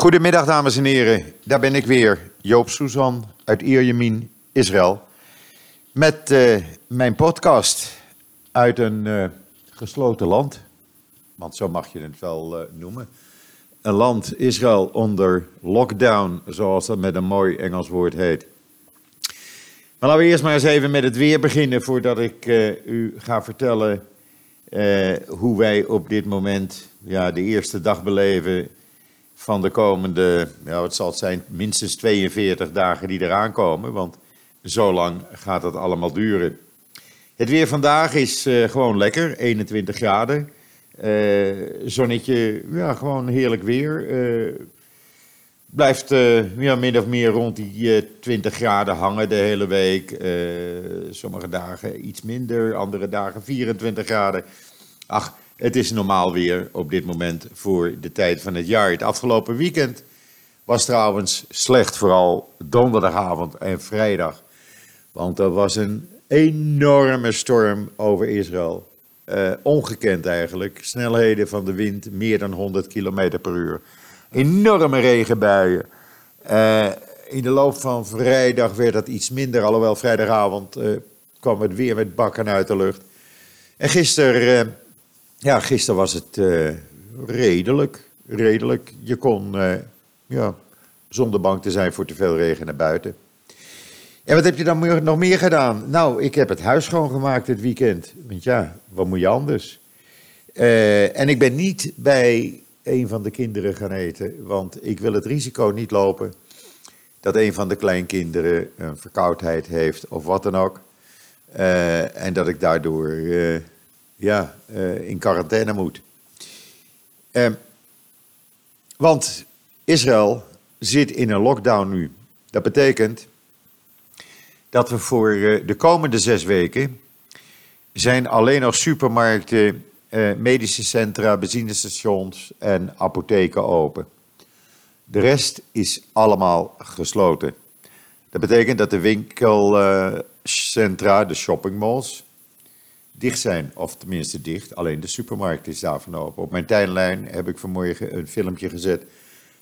Goedemiddag, dames en heren. Daar ben ik weer, Joop Suzan uit Ierjemien, Israël. Met uh, mijn podcast uit een uh, gesloten land. Want zo mag je het wel uh, noemen. Een land, Israël, onder lockdown, zoals dat met een mooi Engels woord heet. Maar laten we eerst maar eens even met het weer beginnen voordat ik u ga vertellen hoe wij op dit moment ja, de eerste dag beleven van de komende, ja, het zal zijn, minstens 42 dagen die eraan komen. Want zo lang gaat het allemaal duren. Het weer vandaag is uh, gewoon lekker, 21 graden. Uh, zonnetje, ja, gewoon heerlijk weer. Uh, blijft ja, min of meer rond die 20 graden hangen de hele week. sommige dagen iets minder, andere dagen 24 graden. Ach, het is normaal weer op dit moment voor de tijd van het jaar. Het afgelopen weekend was trouwens slecht, vooral donderdagavond en vrijdag. Want er was een enorme storm over Israël. Uh, ongekend eigenlijk. Snelheden van de wind meer dan 100 km per uur. Enorme regenbuien. Uh, in de loop van vrijdag werd dat iets minder, alhoewel vrijdagavond uh, kwam het weer met bakken uit de lucht. En gisteren ja, gisteren was het uh, redelijk. Redelijk. Je kon uh, ja, zonder bang te zijn voor te veel regen naar buiten. En wat heb je dan nog meer gedaan? Nou, ik heb het huis schoongemaakt dit weekend. Want ja, wat moet je anders? Uh, en ik ben niet bij een van de kinderen gaan eten, want ik wil het risico niet lopen dat een van de kleinkinderen een verkoudheid heeft of wat dan ook. En dat ik daardoor ja, uh, in quarantaine moet. Uh, want Israël zit in een lockdown nu. Dat betekent dat we voor uh, de komende zes weken zijn alleen nog supermarkten, medische centra, benzinestations en apotheken open. De rest is allemaal gesloten. Dat betekent dat de winkelcentra, de shoppingmalls, dicht zijn, of tenminste dicht. Alleen de supermarkt is daarvan open. Op mijn tijdlijn heb ik vanmorgen een filmpje gezet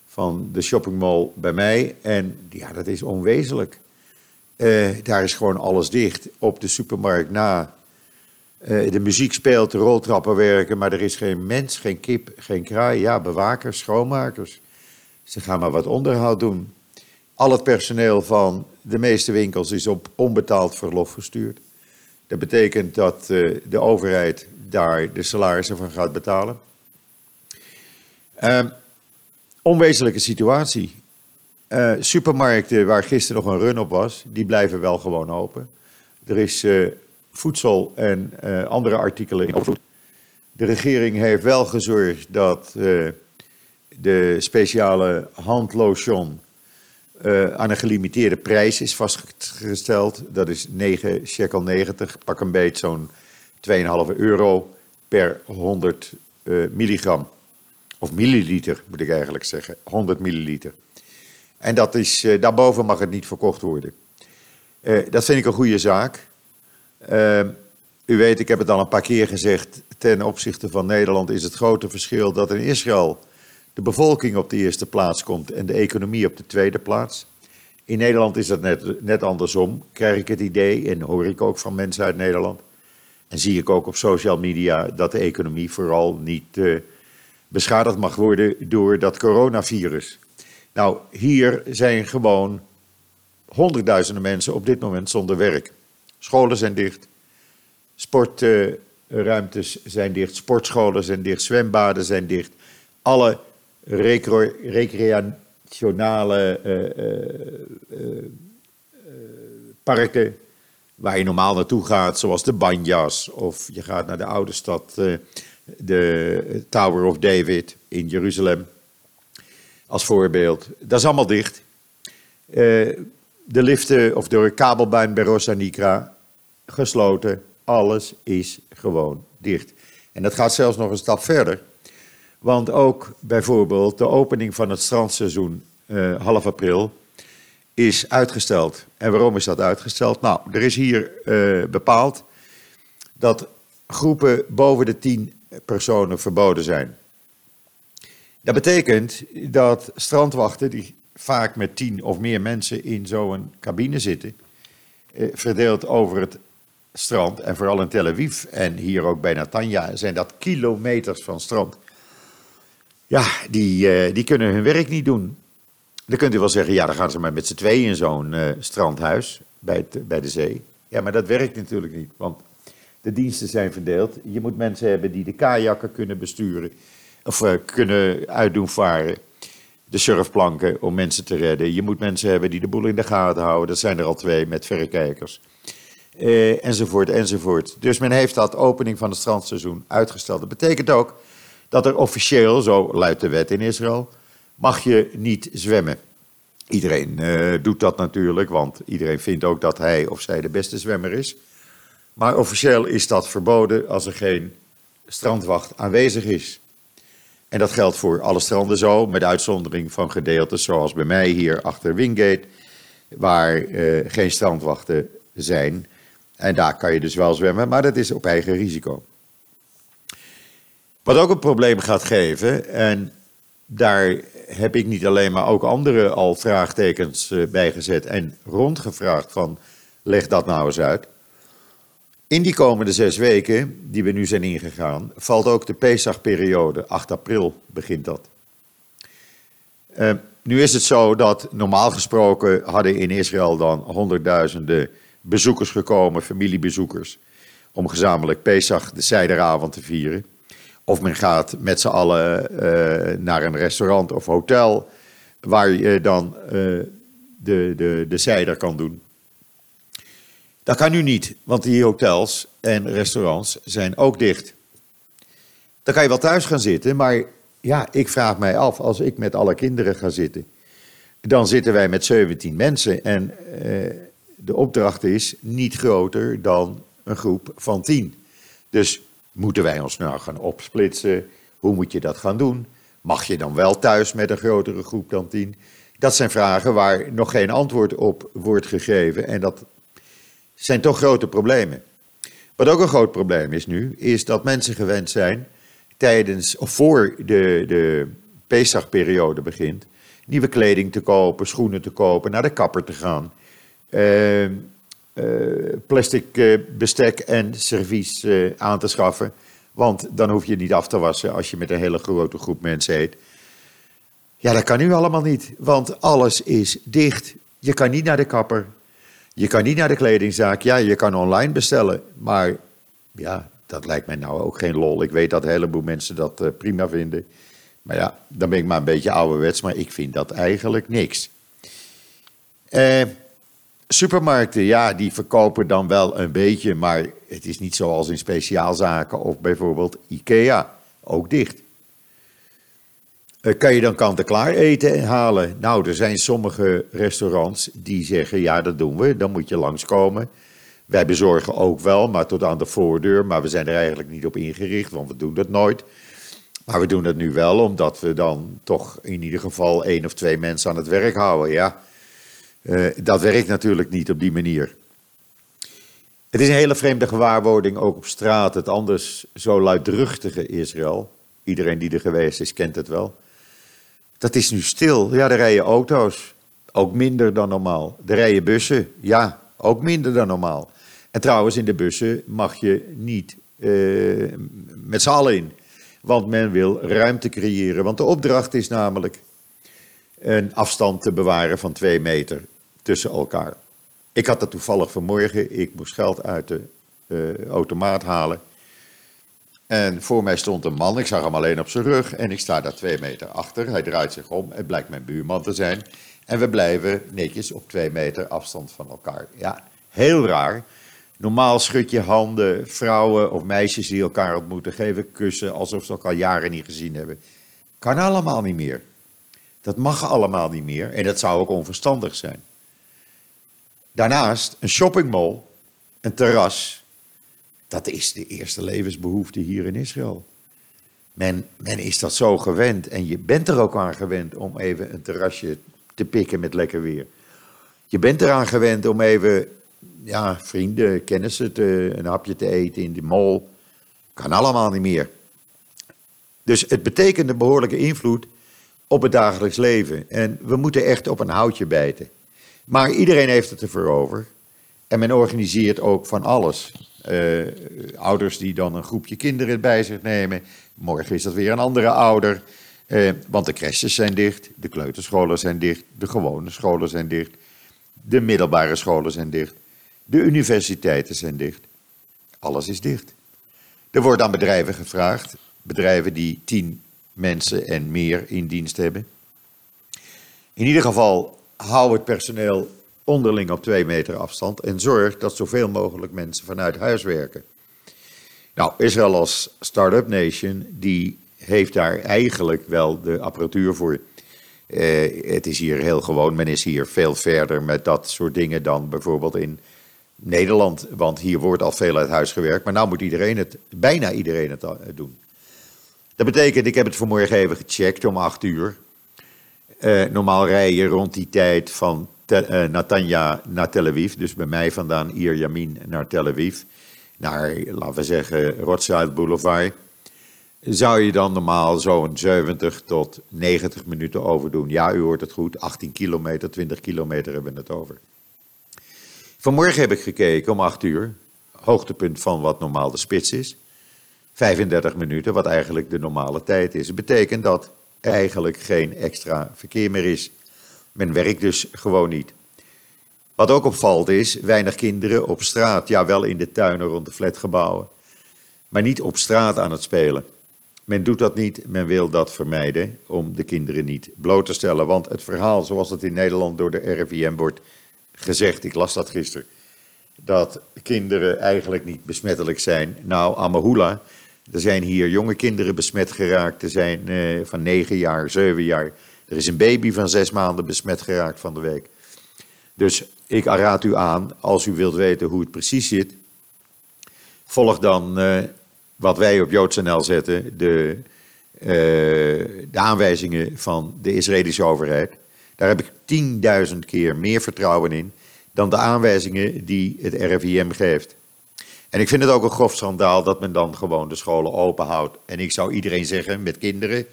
van de shoppingmall bij mij. En ja, dat is onwezenlijk. Uh, daar is gewoon alles dicht. Op de supermarkt na. Uh, de muziek speelt, de roltrappen werken, maar er is geen mens, geen kip, geen kraai. Ja, bewakers, schoonmakers. Ze gaan maar wat onderhoud doen. Al het personeel van de meeste winkels is op onbetaald verlof gestuurd. Dat betekent dat uh, de overheid daar de salarissen van gaat betalen. Uh, onwezenlijke situatie. Uh, supermarkten waar gisteren nog een run op was, die blijven wel gewoon open. Er is eh, voedsel en andere artikelen in. De regering heeft wel gezorgd dat de speciale handlotion uh, aan een gelimiteerde prijs is vastgesteld. Dat is 9 shekel 90, pak een beet zo'n 2,5 euro per 100 uh, eh, milligram. Of milliliter moet ik eigenlijk zeggen, 100 milliliter. En dat is, uh, daarboven mag het niet verkocht worden. dat vind ik een goede zaak. u weet, ik heb het al een paar keer gezegd, ten opzichte van Nederland is het grote verschil dat in Israël de bevolking op de eerste plaats komt en de economie op de tweede plaats. In Nederland is dat net, net andersom, krijg ik het idee en hoor ik ook van mensen uit Nederland. En zie ik ook op social media dat de economie vooral niet uh, beschadigd mag worden door dat coronavirus. Nou, hier zijn gewoon honderdduizenden mensen op dit moment zonder werk. Scholen zijn dicht, sportruimtes zijn dicht, sportscholen zijn dicht, zwembaden zijn dicht. Alle recreationale uh, uh, parken waar je normaal naartoe gaat, zoals de Banjas, of je gaat naar de oude stad, de Tower of David in Jeruzalem, als voorbeeld. Dat is allemaal dicht. de liften of de kabelbaan bij Rosanikra gesloten. Alles is gewoon dicht. En dat gaat zelfs nog een stap verder. Want ook bijvoorbeeld de opening van het strandseizoen uh, half april is uitgesteld. En waarom is dat uitgesteld? Nou, er is hier uh, bepaald dat groepen boven de tien personen verboden zijn. Dat betekent dat strandwachten, die vaak met tien of meer mensen in zo'n cabine zitten, eh, verdeeld over het strand en vooral in Tel Aviv en hier ook bij Natanja zijn dat kilometers van strand. Ja, die, eh, die kunnen hun werk niet doen. Dan kunt u wel zeggen, ja, dan gaan ze maar met z'n tweeën in zo'n uh, strandhuis bij, bij de zee. Ja, maar dat werkt natuurlijk niet, want de diensten zijn verdeeld. Je moet mensen hebben die de kajakken kunnen besturen of uh, kunnen uitdoen varen. De surfplanken om mensen te redden. Je moet mensen hebben die de boel in de gaten houden. Dat zijn er al twee met verrekijkers. Enzovoort, enzovoort. Dus men heeft dat opening van het strandseizoen uitgesteld. Dat betekent ook dat er officieel, zo luidt de wet in Israël, mag je niet zwemmen. Iedereen uh, doet dat natuurlijk, want iedereen vindt ook dat hij of zij de beste zwemmer is. Maar officieel is dat verboden als er geen strandwacht aanwezig is. En dat geldt voor alle stranden zo, met uitzondering van gedeeltes zoals bij mij hier achter Wingate, waar uh, geen strandwachten zijn. En daar kan je dus wel zwemmen, maar dat is op eigen risico. Wat ook een probleem gaat geven, en daar heb ik niet alleen maar ook anderen al vraagtekens uh, bij gezet en rondgevraagd van leg dat nou eens uit. In die komende zes weken, die we nu zijn ingegaan, valt ook de Pesachperiode. 8 april begint dat. Uh, nu is het zo dat normaal gesproken hadden in Israël dan honderdduizenden bezoekers gekomen, familiebezoekers, om gezamenlijk Pesach, de zijderavond, te vieren. Of men gaat met z'n allen uh, naar een restaurant of hotel, waar je dan uh, de, de, de zijder kan doen. Dat kan nu niet, want die hotels en restaurants zijn ook dicht. Dan kan je wel thuis gaan zitten, maar ja, ik vraag mij af, als ik met alle kinderen ga zitten, dan zitten wij met 17 mensen en uh, de opdracht is niet groter dan een groep van 10. Dus moeten wij ons nou gaan opsplitsen? Hoe moet je dat gaan doen? Mag je dan wel thuis met een grotere groep dan 10? Dat zijn vragen waar nog geen antwoord op wordt gegeven en dat zijn toch grote problemen. Wat ook een groot probleem is nu, is dat mensen gewend zijn tijdens of voor de, de Pesachperiode begint, nieuwe kleding te kopen, schoenen te kopen, naar de kapper te gaan, uh, plastic uh, bestek en servies aan te schaffen. Want dan hoef je niet af te wassen als je met een hele grote groep mensen eet. Ja, dat kan nu allemaal niet, want alles is dicht. Je kan niet naar de kapper, je kan niet naar de kledingzaak. Ja, je kan online bestellen. Maar ja, dat lijkt mij nou ook geen lol. Ik weet dat een heleboel mensen dat prima vinden. Maar ja, dan ben ik maar een beetje ouderwets. Maar ik vind dat eigenlijk niks. Uh, supermarkten, ja, die verkopen dan wel een beetje. Maar het is niet zoals in speciaalzaken of bijvoorbeeld IKEA. Ook dicht. Eh, kan je dan kant-en-klaar eten halen? Nou, er zijn sommige restaurants die zeggen, ja, dat doen we, dan moet je langskomen. Wij bezorgen ook wel, maar tot aan de voordeur. Maar we zijn er eigenlijk niet op ingericht, want we doen dat nooit. Maar we doen dat nu wel, omdat we dan toch in ieder geval één of twee mensen aan het werk houden. Ja, dat werkt natuurlijk niet op die manier. Het is een hele vreemde gewaarwording, ook op straat. Het anders zo luidruchtige Israël. Iedereen die er geweest is, kent het wel dat is nu stil. Ja, er rijden auto's. Ook minder dan normaal. Er rijden bussen. Ja, ook minder dan normaal. En trouwens, in de bussen mag je niet uh, met z'n allen in. Want men wil ruimte creëren. Want de opdracht is namelijk een afstand te bewaren van twee meter tussen elkaar. Ik had dat toevallig vanmorgen. Ik moest geld uit de uh, automaat halen. En voor mij stond een man, ik zag hem alleen op zijn rug en ik sta daar twee meter achter. Hij draait zich om, het blijkt mijn buurman te zijn. En we blijven netjes op twee meter afstand van elkaar. Ja, heel raar. Normaal schud je handen, vrouwen of meisjes die elkaar ontmoeten, geven kussen alsof ze elkaar jaren niet gezien hebben. Kan allemaal niet meer. Dat mag allemaal niet meer en dat zou ook onverstandig zijn. Daarnaast een shoppingmall, een terras, dat is de eerste levensbehoefte hier in Israël. Men, men is dat zo gewend en je bent er ook aan gewend om even een terrasje te pikken met lekker weer. Je bent eraan gewend om even ja, vrienden, kennissen te, een hapje te eten in de mall. Kan allemaal niet meer. Dus het betekent een behoorlijke invloed op het dagelijks leven. En we moeten echt op een houtje bijten. Maar iedereen heeft het ervoor over. En men organiseert ook van alles. Uh, ouders die dan een groepje kinderen bij zich nemen. Morgen is dat weer een andere ouder. Uh, want de crèches zijn dicht, de kleuterscholen zijn dicht, de gewone scholen zijn dicht, de middelbare scholen zijn dicht, de universiteiten zijn dicht. Alles is dicht. Er wordt aan bedrijven gevraagd, bedrijven die tien mensen en meer in dienst hebben. In ieder geval, hou het personeel onderling op twee meter afstand en zorg dat zoveel mogelijk mensen vanuit huis werken. Nou, Israël als start-up nation, die heeft daar eigenlijk wel de apparatuur voor. Uh, het is hier heel gewoon, men is hier veel verder met dat soort dingen dan bijvoorbeeld in Nederland. Want hier wordt al veel uit huis gewerkt, maar nou moet iedereen het, bijna iedereen het doen. Dat betekent, ik heb het vanmorgen even gecheckt om 8 uur. Uh, normaal rij je rond die tijd van te, uh, Natanja naar Tel Aviv, dus bij mij vandaan Ierjamin naar Tel Aviv, naar, laten we zeggen, Rothschild Boulevard. Zou je dan normaal zo'n 70 tot 90 minuten overdoen? Ja, u hoort het goed, 18 kilometer, 20 kilometer hebben we het over. Vanmorgen heb ik gekeken om 8 uur, hoogtepunt van wat normaal de spits is. 35 minuten, wat eigenlijk de normale tijd is. Het betekent dat eigenlijk geen extra verkeer meer is. Men werkt dus gewoon niet. Wat ook opvalt is, weinig kinderen op straat. Ja, wel in de tuinen rond de flatgebouwen. Maar niet op straat aan het spelen. Men doet dat niet, men wil dat vermijden om de kinderen niet bloot te stellen. Want het verhaal zoals het in Nederland door de RIVM wordt gezegd, ik las dat gisteren, dat kinderen eigenlijk niet besmettelijk zijn. Nou, Amahula, er zijn hier jonge kinderen besmet geraakt. Er zijn uh, van 9 jaar, 7 jaar. Er is een baby van 6 maanden besmet geraakt van de week. Dus ik raad u aan, als u wilt weten hoe het precies zit, volg dan uh, wat wij op JoodsNL zetten, de, uh, de aanwijzingen van de Israëlische overheid. Daar heb ik 10.000 keer meer vertrouwen in dan de aanwijzingen die het RIVM geeft. En ik vind het ook een grof schandaal dat men dan gewoon de scholen open houdt. En ik zou iedereen zeggen met kinderen,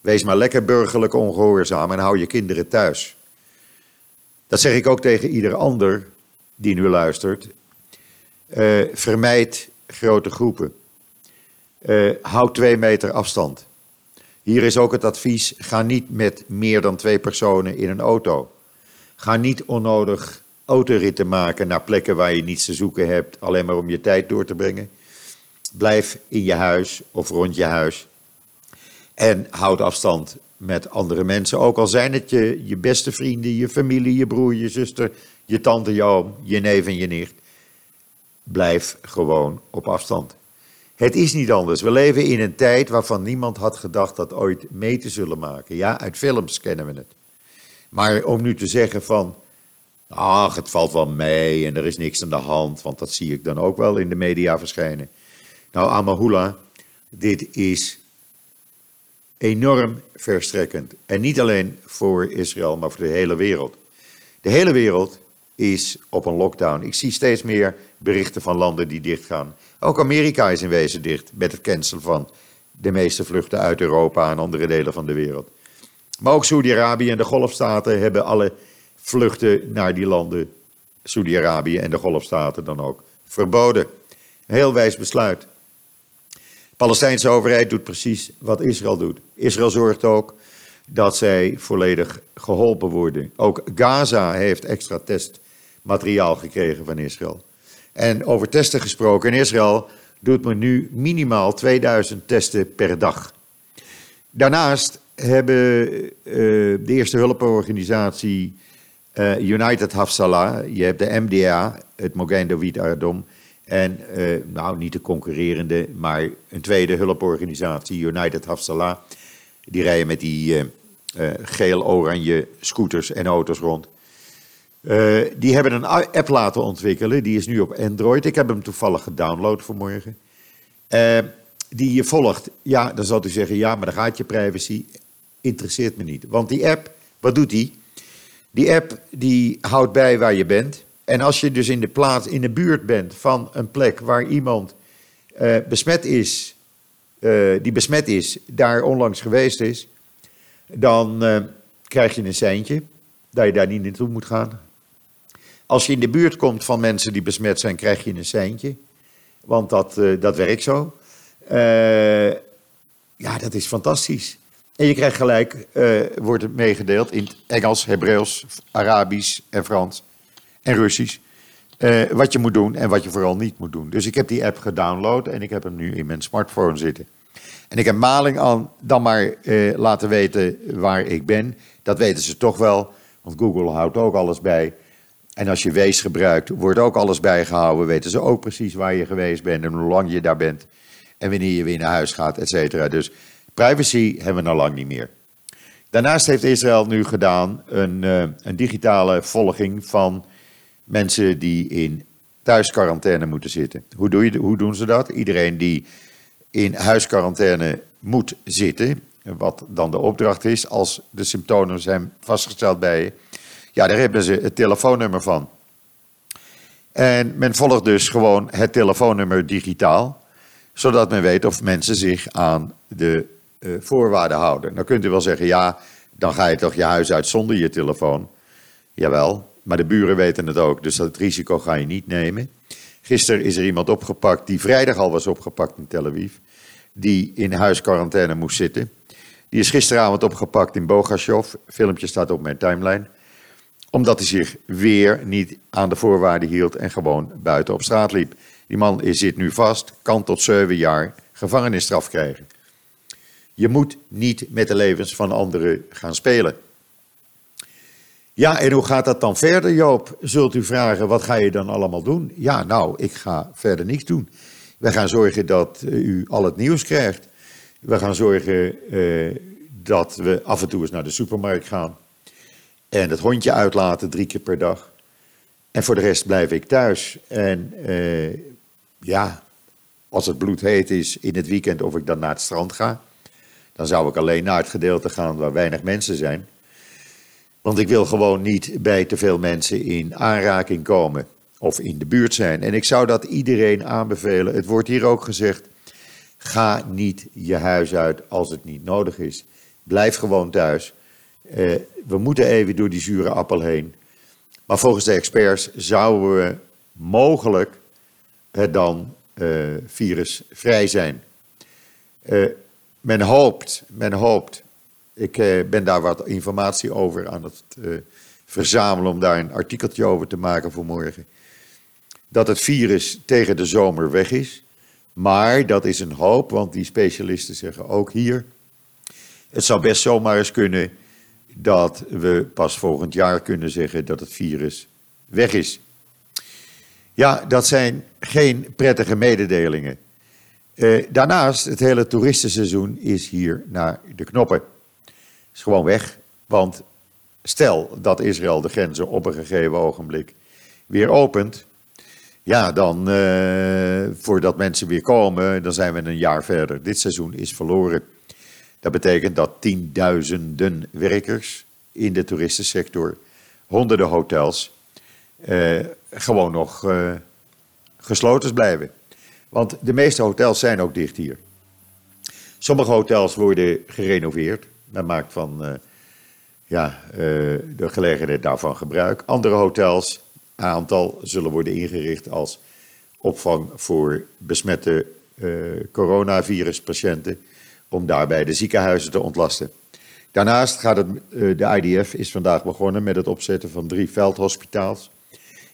wees maar lekker burgerlijk ongehoorzaam en hou je kinderen thuis. Dat zeg ik ook tegen ieder ander die nu luistert. Uh, vermijd grote groepen. Uh, houd twee meter afstand. Hier is ook het advies: ga niet met meer dan twee personen in een auto. Ga niet onnodig autoritten maken naar plekken waar je niets te zoeken hebt, alleen maar om je tijd door te brengen. Blijf in je huis of rond je huis. En houd afstand met andere mensen. Ook al zijn het je, je beste vrienden, je familie, je broer, je zuster, je tante, je oom, je neef en je nicht. Blijf gewoon op afstand. Het is niet anders. We leven in een tijd waarvan niemand had gedacht dat ooit mee te zullen maken. Ja, uit films kennen we het. Maar om nu te zeggen van, ach, het valt wel mee en er is niks aan de hand, want dat zie ik dan ook wel in de media verschijnen. Nou, Amahula, dit is enorm verstrekkend. En niet alleen voor Israël, maar voor de hele wereld. De hele wereld is op een lockdown. Ik zie steeds meer berichten van landen die dichtgaan. Ook Amerika is in wezen dicht met het cancelen van de meeste vluchten uit Europa en andere delen van de wereld. Maar ook Saudi-Arabië en de Golfstaten hebben alle vluchten naar die landen, Saudi-Arabië en de Golfstaten dan ook, verboden. heel wijs besluit. De Palestijnse overheid doet precies wat Israël doet. Israël zorgt ook dat zij volledig geholpen worden. Ook Gaza heeft extra testmateriaal gekregen van Israël. En over testen gesproken, in Israël doet men nu minimaal 2000 testen per dag. Daarnaast hebben uh, de eerste hulporganisatie uh, United Hafsalah, je hebt de MDA, het Mogain Adom, en uh, nou niet de concurrerende, maar een tweede hulporganisatie, United Hafsalah. Die rijden met die geel-oranje scooters en auto's rond. Die hebben een app laten ontwikkelen. Die is nu op Android. Ik heb hem toevallig gedownload vanmorgen. Die je volgt. Ja, dan zal u zeggen: ja, maar dan gaat je privacy. Interesseert me niet. Want die app, wat doet die? Die app die houdt bij waar je bent. En als je dus in de plaats, in de buurt bent van een plek waar iemand uh, besmet is, die besmet is, daar onlangs geweest is, dan uh, krijg je een seintje dat je daar niet naartoe moet gaan. Als je in de buurt komt van mensen die besmet zijn, krijg je een seintje. Want dat, dat werkt zo. Ja, dat is fantastisch. En je krijgt gelijk, wordt het meegedeeld in Engels, Hebreeuws, Arabisch en Frans en Russisch. wat je moet doen en wat je vooral niet moet doen. Dus ik heb die app gedownload en ik heb hem nu in mijn smartphone zitten. En ik heb Maling aan dan maar eh, laten weten waar ik ben. Dat weten ze toch wel, want Google houdt ook alles bij. En als je Wees gebruikt, wordt ook alles bijgehouden. Weten ze ook precies waar je geweest bent en hoe lang je daar bent. En wanneer je weer naar huis gaat, et cetera. Dus privacy hebben we nog lang niet meer. Daarnaast heeft Israël nu gedaan een, uh, een digitale volging van mensen die in thuisquarantaine moeten zitten. Hoe, doe je, hoe doen ze dat? Iedereen die in huisquarantaine moet zitten, wat dan de opdracht is als de symptomen zijn vastgesteld bij je, ja, daar hebben ze het telefoonnummer van. En men volgt dus gewoon het telefoonnummer digitaal, zodat men weet of mensen zich aan de uh, voorwaarden houden. Dan kunt u wel zeggen, ja, dan ga je toch je huis uit zonder je telefoon. Jawel, maar de buren weten het ook, dus dat risico ga je niet nemen. Gisteren is er iemand opgepakt die vrijdag al was opgepakt in Tel Aviv. Die in huisquarantaine moest zitten. Die is gisteravond opgepakt in Bogashov. Filmpje staat op mijn timeline. Omdat hij zich weer niet aan de voorwaarden hield en gewoon buiten op straat liep. Die man zit nu vast, kan tot zeven jaar gevangenisstraf krijgen. Je moet niet met de levens van anderen gaan spelen. Ja, en hoe gaat dat dan verder, Joop? Zult u vragen, wat ga je dan allemaal doen? Ja, nou, ik ga verder niets doen. We gaan zorgen dat eh, u al het nieuws krijgt. We gaan zorgen uh, dat we af en toe eens naar de supermarkt gaan. En het hondje uitlaten drie keer per dag. En voor de rest blijf ik thuis. En uh, ja, als het bloedheet is in het weekend of ik dan naar het strand ga, dan zou ik alleen naar het gedeelte gaan waar weinig mensen zijn. Want ik wil gewoon niet bij te veel mensen in aanraking komen of in de buurt zijn. En ik zou dat iedereen aanbevelen. Het wordt hier ook gezegd: ga niet je huis uit als het niet nodig is. Blijf gewoon thuis. Uh, we moeten even door die zure appel heen. Maar volgens de experts zouden we mogelijk het dan uh, virusvrij zijn. Uh, men hoopt, men hoopt ik eh, ben daar wat informatie over aan het eh, verzamelen om daar een artikeltje over te maken voor morgen. Dat het virus tegen de zomer weg is. Maar dat is een hoop, want die specialisten zeggen ook hier. Het zou best zomaar eens kunnen dat we pas volgend jaar kunnen zeggen dat het virus weg is. Ja, dat zijn geen prettige mededelingen. Uh, daarnaast, het hele toeristenseizoen is hier naar de knoppen is gewoon weg. Want stel dat Israël de grenzen op een gegeven ogenblik weer opent. Ja, dan uh, voordat mensen weer komen, dan zijn we een jaar verder. Dit seizoen is verloren. Dat betekent dat tienduizenden werkers in de toeristensector, honderden hotels, uh, gewoon nog uh, gesloten blijven. Want de meeste hotels zijn ook dicht hier. Sommige hotels worden gerenoveerd. Men maakt van uh, ja, uh, de gelegenheid daarvan gebruik. Andere hotels, aantal, zullen worden ingericht als opvang voor besmette uh, coronaviruspatiënten. Om daarbij de ziekenhuizen te ontlasten. Daarnaast gaat het, de IDF is vandaag begonnen met het opzetten van drie veldhospitaals.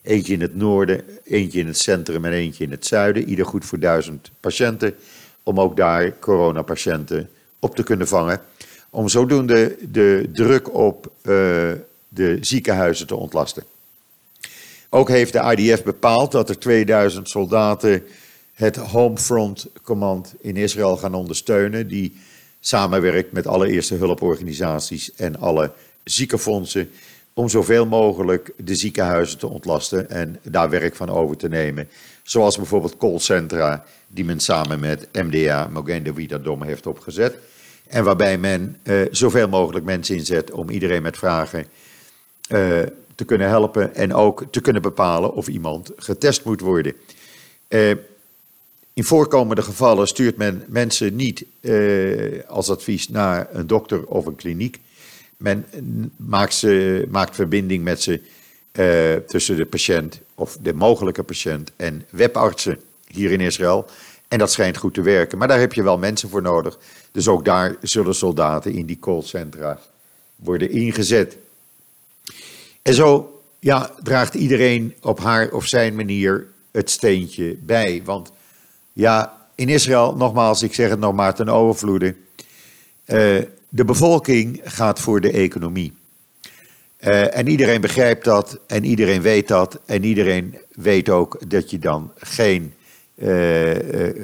Eentje in het noorden, eentje in het centrum en eentje in het zuiden. Ieder goed voor duizend patiënten. Om ook daar coronapatiënten op te kunnen vangen om zodoende de druk op uh, de ziekenhuizen te ontlasten. Ook heeft de IDF bepaald dat er 2000 soldaten het Homefront Command in Israël gaan ondersteunen, die samenwerkt met alle eerste hulporganisaties en alle ziekenfondsen om zoveel mogelijk de ziekenhuizen te ontlasten en daar werk van over te nemen. Zoals bijvoorbeeld callcentra die men samen met MDA, Mogen David Dom, heeft opgezet. En waarbij men uh, zoveel mogelijk mensen inzet om iedereen met vragen uh, te kunnen helpen en ook te kunnen bepalen of iemand getest moet worden. Uh, in voorkomende gevallen stuurt men mensen niet als advies naar een dokter of een kliniek, Men maakt, ze, maakt verbinding met ze uh, tussen de patiënt of de mogelijke patiënt en webartsen hier in Israël. En dat schijnt goed te werken. Maar daar heb je wel mensen voor nodig. Dus ook daar zullen soldaten in die callcentra worden ingezet. En zo ja, draagt iedereen op haar of zijn manier het steentje bij. Want ja, in Israël, nogmaals, ik zeg het nog maar ten overvloede. Uh, de bevolking gaat voor de economie. Uh, en iedereen begrijpt dat en iedereen weet dat. En iedereen weet ook dat je dan geen, uh, uh,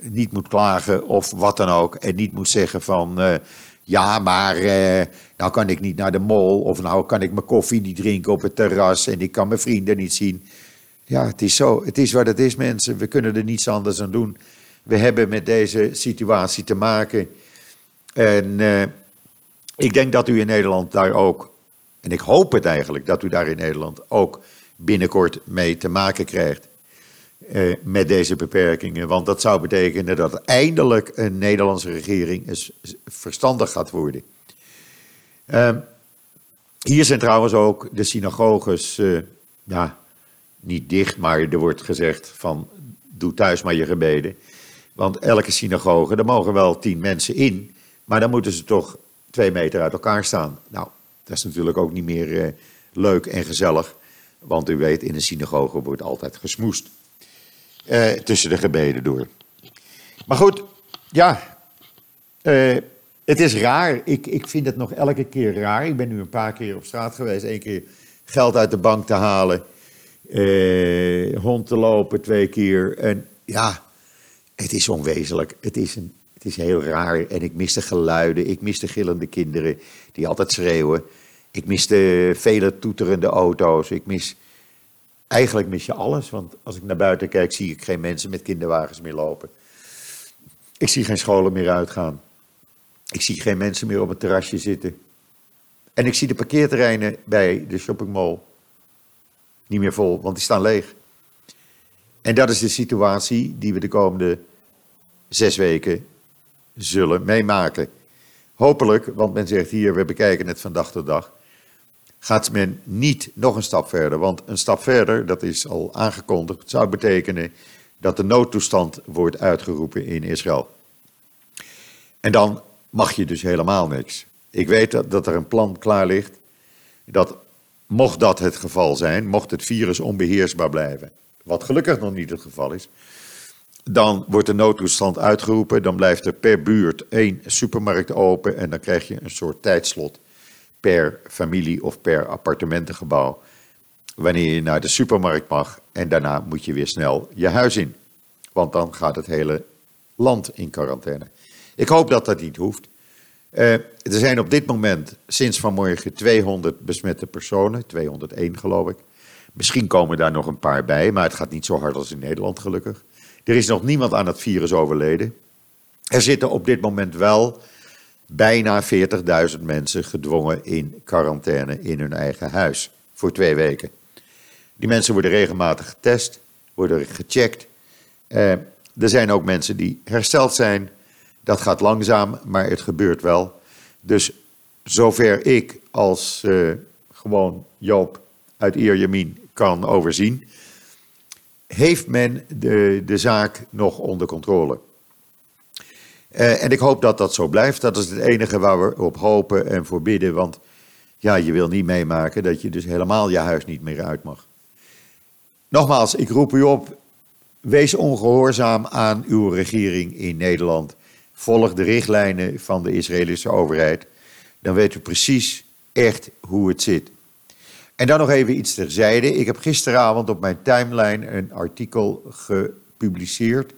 niet moet klagen of wat dan ook. En niet moet zeggen van, ja maar nou kan ik niet naar de mall. Of nou kan ik mijn koffie niet drinken op het terras en ik kan mijn vrienden niet zien. Ja, het is zo. Het is wat het is mensen. We kunnen er niets anders aan doen. We hebben met deze situatie te maken. En ik denk dat u in Nederland daar ook en ik hoop het eigenlijk dat u daar in Nederland ook binnenkort mee te maken krijgt. Eh, met deze beperkingen. Want dat zou betekenen dat eindelijk een Nederlandse regering eens verstandig gaat worden. Uh, hier zijn trouwens ook de synagoges, uh, ja, niet dicht, maar er wordt gezegd van doe thuis maar je gebeden. Want elke synagoge, daar mogen wel tien mensen in, maar dan moeten ze toch twee meter uit elkaar staan. Nou, dat is natuurlijk ook niet meer uh, leuk en gezellig. Want u weet, in een synagoge wordt altijd gesmoest. Uh, tussen de gebeden door. Maar goed, ja. Uh, het is raar. Ik, ik vind het nog elke keer raar. Ik ben nu een paar keer op straat geweest. Eén keer geld uit de bank te halen. hond te lopen twee keer. En ja, het is onwezenlijk. Het is, een, het is heel raar. En ik mis de geluiden. Ik mis de gillende kinderen die altijd schreeuwen. Ik mis de vele toeterende auto's. Ik mis, eigenlijk mis je alles, want als ik naar buiten kijk zie ik geen mensen met kinderwagens meer lopen. Ik zie geen scholen meer uitgaan. Ik zie geen mensen meer op het terrasje zitten. En ik zie de parkeerterreinen bij de shoppingmall niet meer vol, want die staan leeg. En dat is de situatie die we de komende zes weken zullen meemaken. Hopelijk, want men zegt hier, we bekijken het van dag tot dag, gaat men niet nog een stap verder. Want een stap verder, dat is al aangekondigd, zou betekenen dat de noodtoestand wordt uitgeroepen in Israël. En dan mag je dus helemaal niks. Ik weet dat, dat er een plan klaar ligt, dat mocht dat het geval zijn, mocht het virus onbeheersbaar blijven, wat gelukkig nog niet het geval is, dan wordt de noodtoestand uitgeroepen. Dan blijft er per buurt één supermarkt open. En dan krijg je een soort tijdslot per familie of per appartementengebouw. Wanneer je naar de supermarkt mag. En daarna moet je weer snel je huis in. Want dan gaat het hele land in quarantaine. Ik hoop dat dat niet hoeft. Uh, er zijn op dit moment sinds vanmorgen 200 besmette personen. 201 geloof ik. Misschien komen daar nog een paar bij. Maar het gaat niet zo hard als in Nederland gelukkig. Er is nog niemand aan het virus overleden. Er zitten op dit moment wel bijna 40.000 mensen gedwongen in quarantaine in hun eigen huis voor twee weken. Die mensen worden regelmatig getest, worden gecheckt. Eh, er zijn ook mensen die hersteld zijn. Dat gaat langzaam, maar het gebeurt wel. Dus zover ik als uh, gewoon Joop uit Ierjemien kan overzien, heeft men de, de zaak nog onder controle. Uh, en ik hoop dat dat zo blijft. Dat is het enige waar we op hopen en voor bidden. Want ja, je wil niet meemaken dat je dus helemaal je huis niet meer uit mag. Nogmaals, ik roep u op. Wees ongehoorzaam aan uw regering in Nederland. Volg de richtlijnen van de Israëlische overheid. Dan weet u precies echt hoe het zit. En dan nog even iets terzijde. Ik heb gisteravond op mijn timeline een artikel gepubliceerd.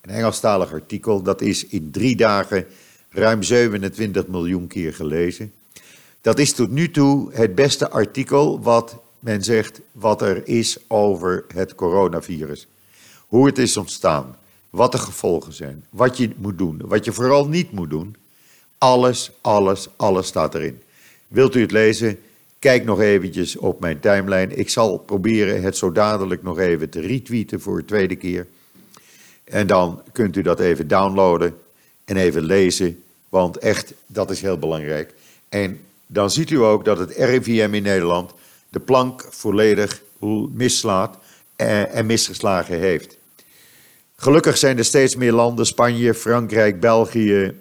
Een Engelstalig artikel. Dat is in drie dagen ruim 27 miljoen keer gelezen. Dat is tot nu toe het beste artikel wat men zegt wat er is over het coronavirus. Hoe het is ontstaan, wat de gevolgen zijn, wat je moet doen, wat je vooral niet moet doen. Alles, alles, alles staat erin. Wilt u het lezen? Kijk nog eventjes op mijn timeline. Ik zal proberen het zo dadelijk nog even te retweeten voor de tweede keer. En dan kunt u dat even downloaden en even lezen. Want echt, dat is heel belangrijk. En dan ziet u ook dat het RIVM in Nederland de plank volledig mislaat en misgeslagen heeft. Gelukkig zijn er steeds meer landen, Spanje, Frankrijk, België,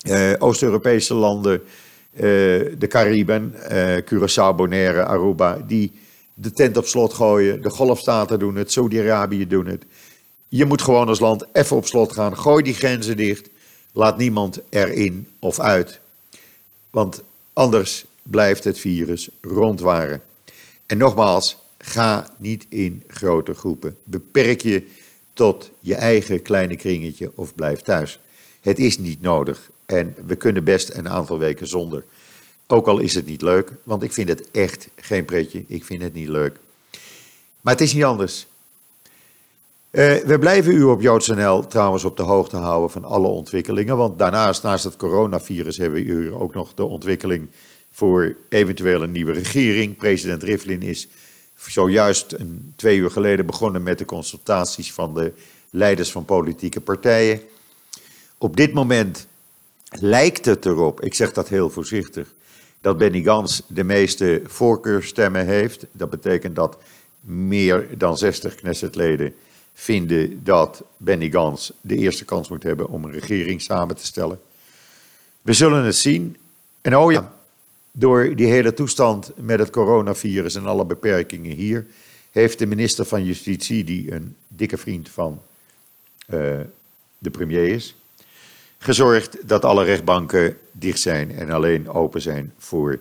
eh, Oost-Europese landen, eh, de Cariben, eh, Curaçao, Bonaire, Aruba, die de tent op slot gooien. De golfstaten doen het, Saudi-Arabië doen het. Je moet gewoon als land even op slot gaan. Gooi die grenzen dicht. Laat niemand erin of uit. Want anders blijft het virus rondwaren. En nogmaals, ga niet in grote groepen. Beperk je tot je eigen kleine kringetje of blijf thuis. Het is niet nodig en we kunnen best een aantal weken zonder. Ook al is het niet leuk, want ik vind het echt geen pretje. Ik vind het niet leuk. Maar het is niet anders. Uh, we blijven u op JoodsNL trouwens op de hoogte houden van alle ontwikkelingen. Want daarnaast, naast het coronavirus, hebben we u ook nog de ontwikkeling voor eventueel een nieuwe regering. President Rivlin is zojuist een, twee uur geleden begonnen met de consultaties van de leiders van politieke partijen. Op dit moment lijkt het erop, ik zeg dat heel voorzichtig, dat Benny Gans de meeste voorkeurstemmen heeft. Dat betekent dat meer dan 60 Knessetleden vinden dat Benny Gans de eerste kans moet hebben om een regering samen te stellen. We zullen het zien. En oh ja, door die hele toestand met het coronavirus en alle beperkingen hier, heeft de minister van Justitie, die een dikke vriend van uh, de premier is, gezorgd dat alle rechtbanken dicht zijn en alleen open zijn voor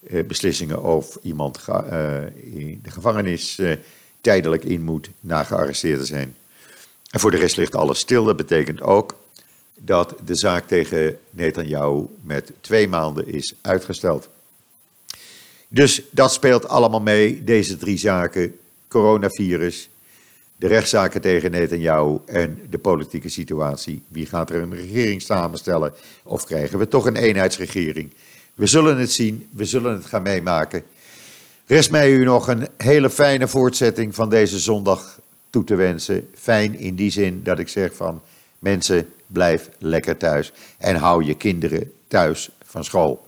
uh, beslissingen of iemand uh, in de gevangenis tijdelijk in moet na gearresteerd te zijn. En voor de rest ligt alles stil. Dat betekent ook dat de zaak tegen Netanyahu met twee maanden is uitgesteld. Dus dat speelt allemaal mee, deze drie zaken: coronavirus, de rechtszaken tegen Netanyahu en de politieke situatie. Wie gaat er een regering samenstellen of krijgen we toch een eenheidsregering? We zullen het zien, we zullen het gaan meemaken. Rest mij u nog een hele fijne voortzetting van deze zondag toe te wensen. Fijn in die zin dat ik zeg van mensen, blijf lekker thuis en hou je kinderen thuis van school.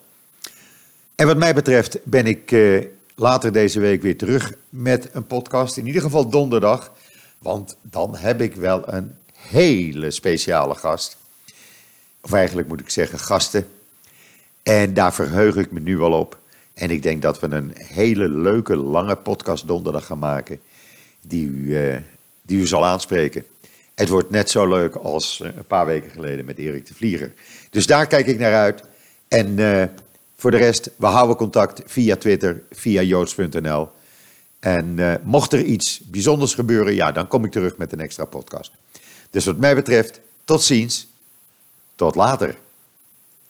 En wat mij betreft ben ik uh, later deze week weer terug met een podcast. In ieder geval donderdag. Want dan heb ik wel een hele speciale gast. Of eigenlijk moet ik zeggen gasten. En daar verheug ik me nu al op. En ik denk dat we een hele leuke, lange podcast donderdag gaan maken. Die u, uh, die u zal aanspreken. Het wordt net zo leuk als een paar weken geleden met Erik de Vlieger. Dus daar kijk ik naar uit. En uh, voor de rest, we houden contact via Twitter, via joods.nl. En uh, mocht er iets bijzonders gebeuren, ja, dan kom ik terug met een extra podcast. Dus wat mij betreft, tot ziens, tot later.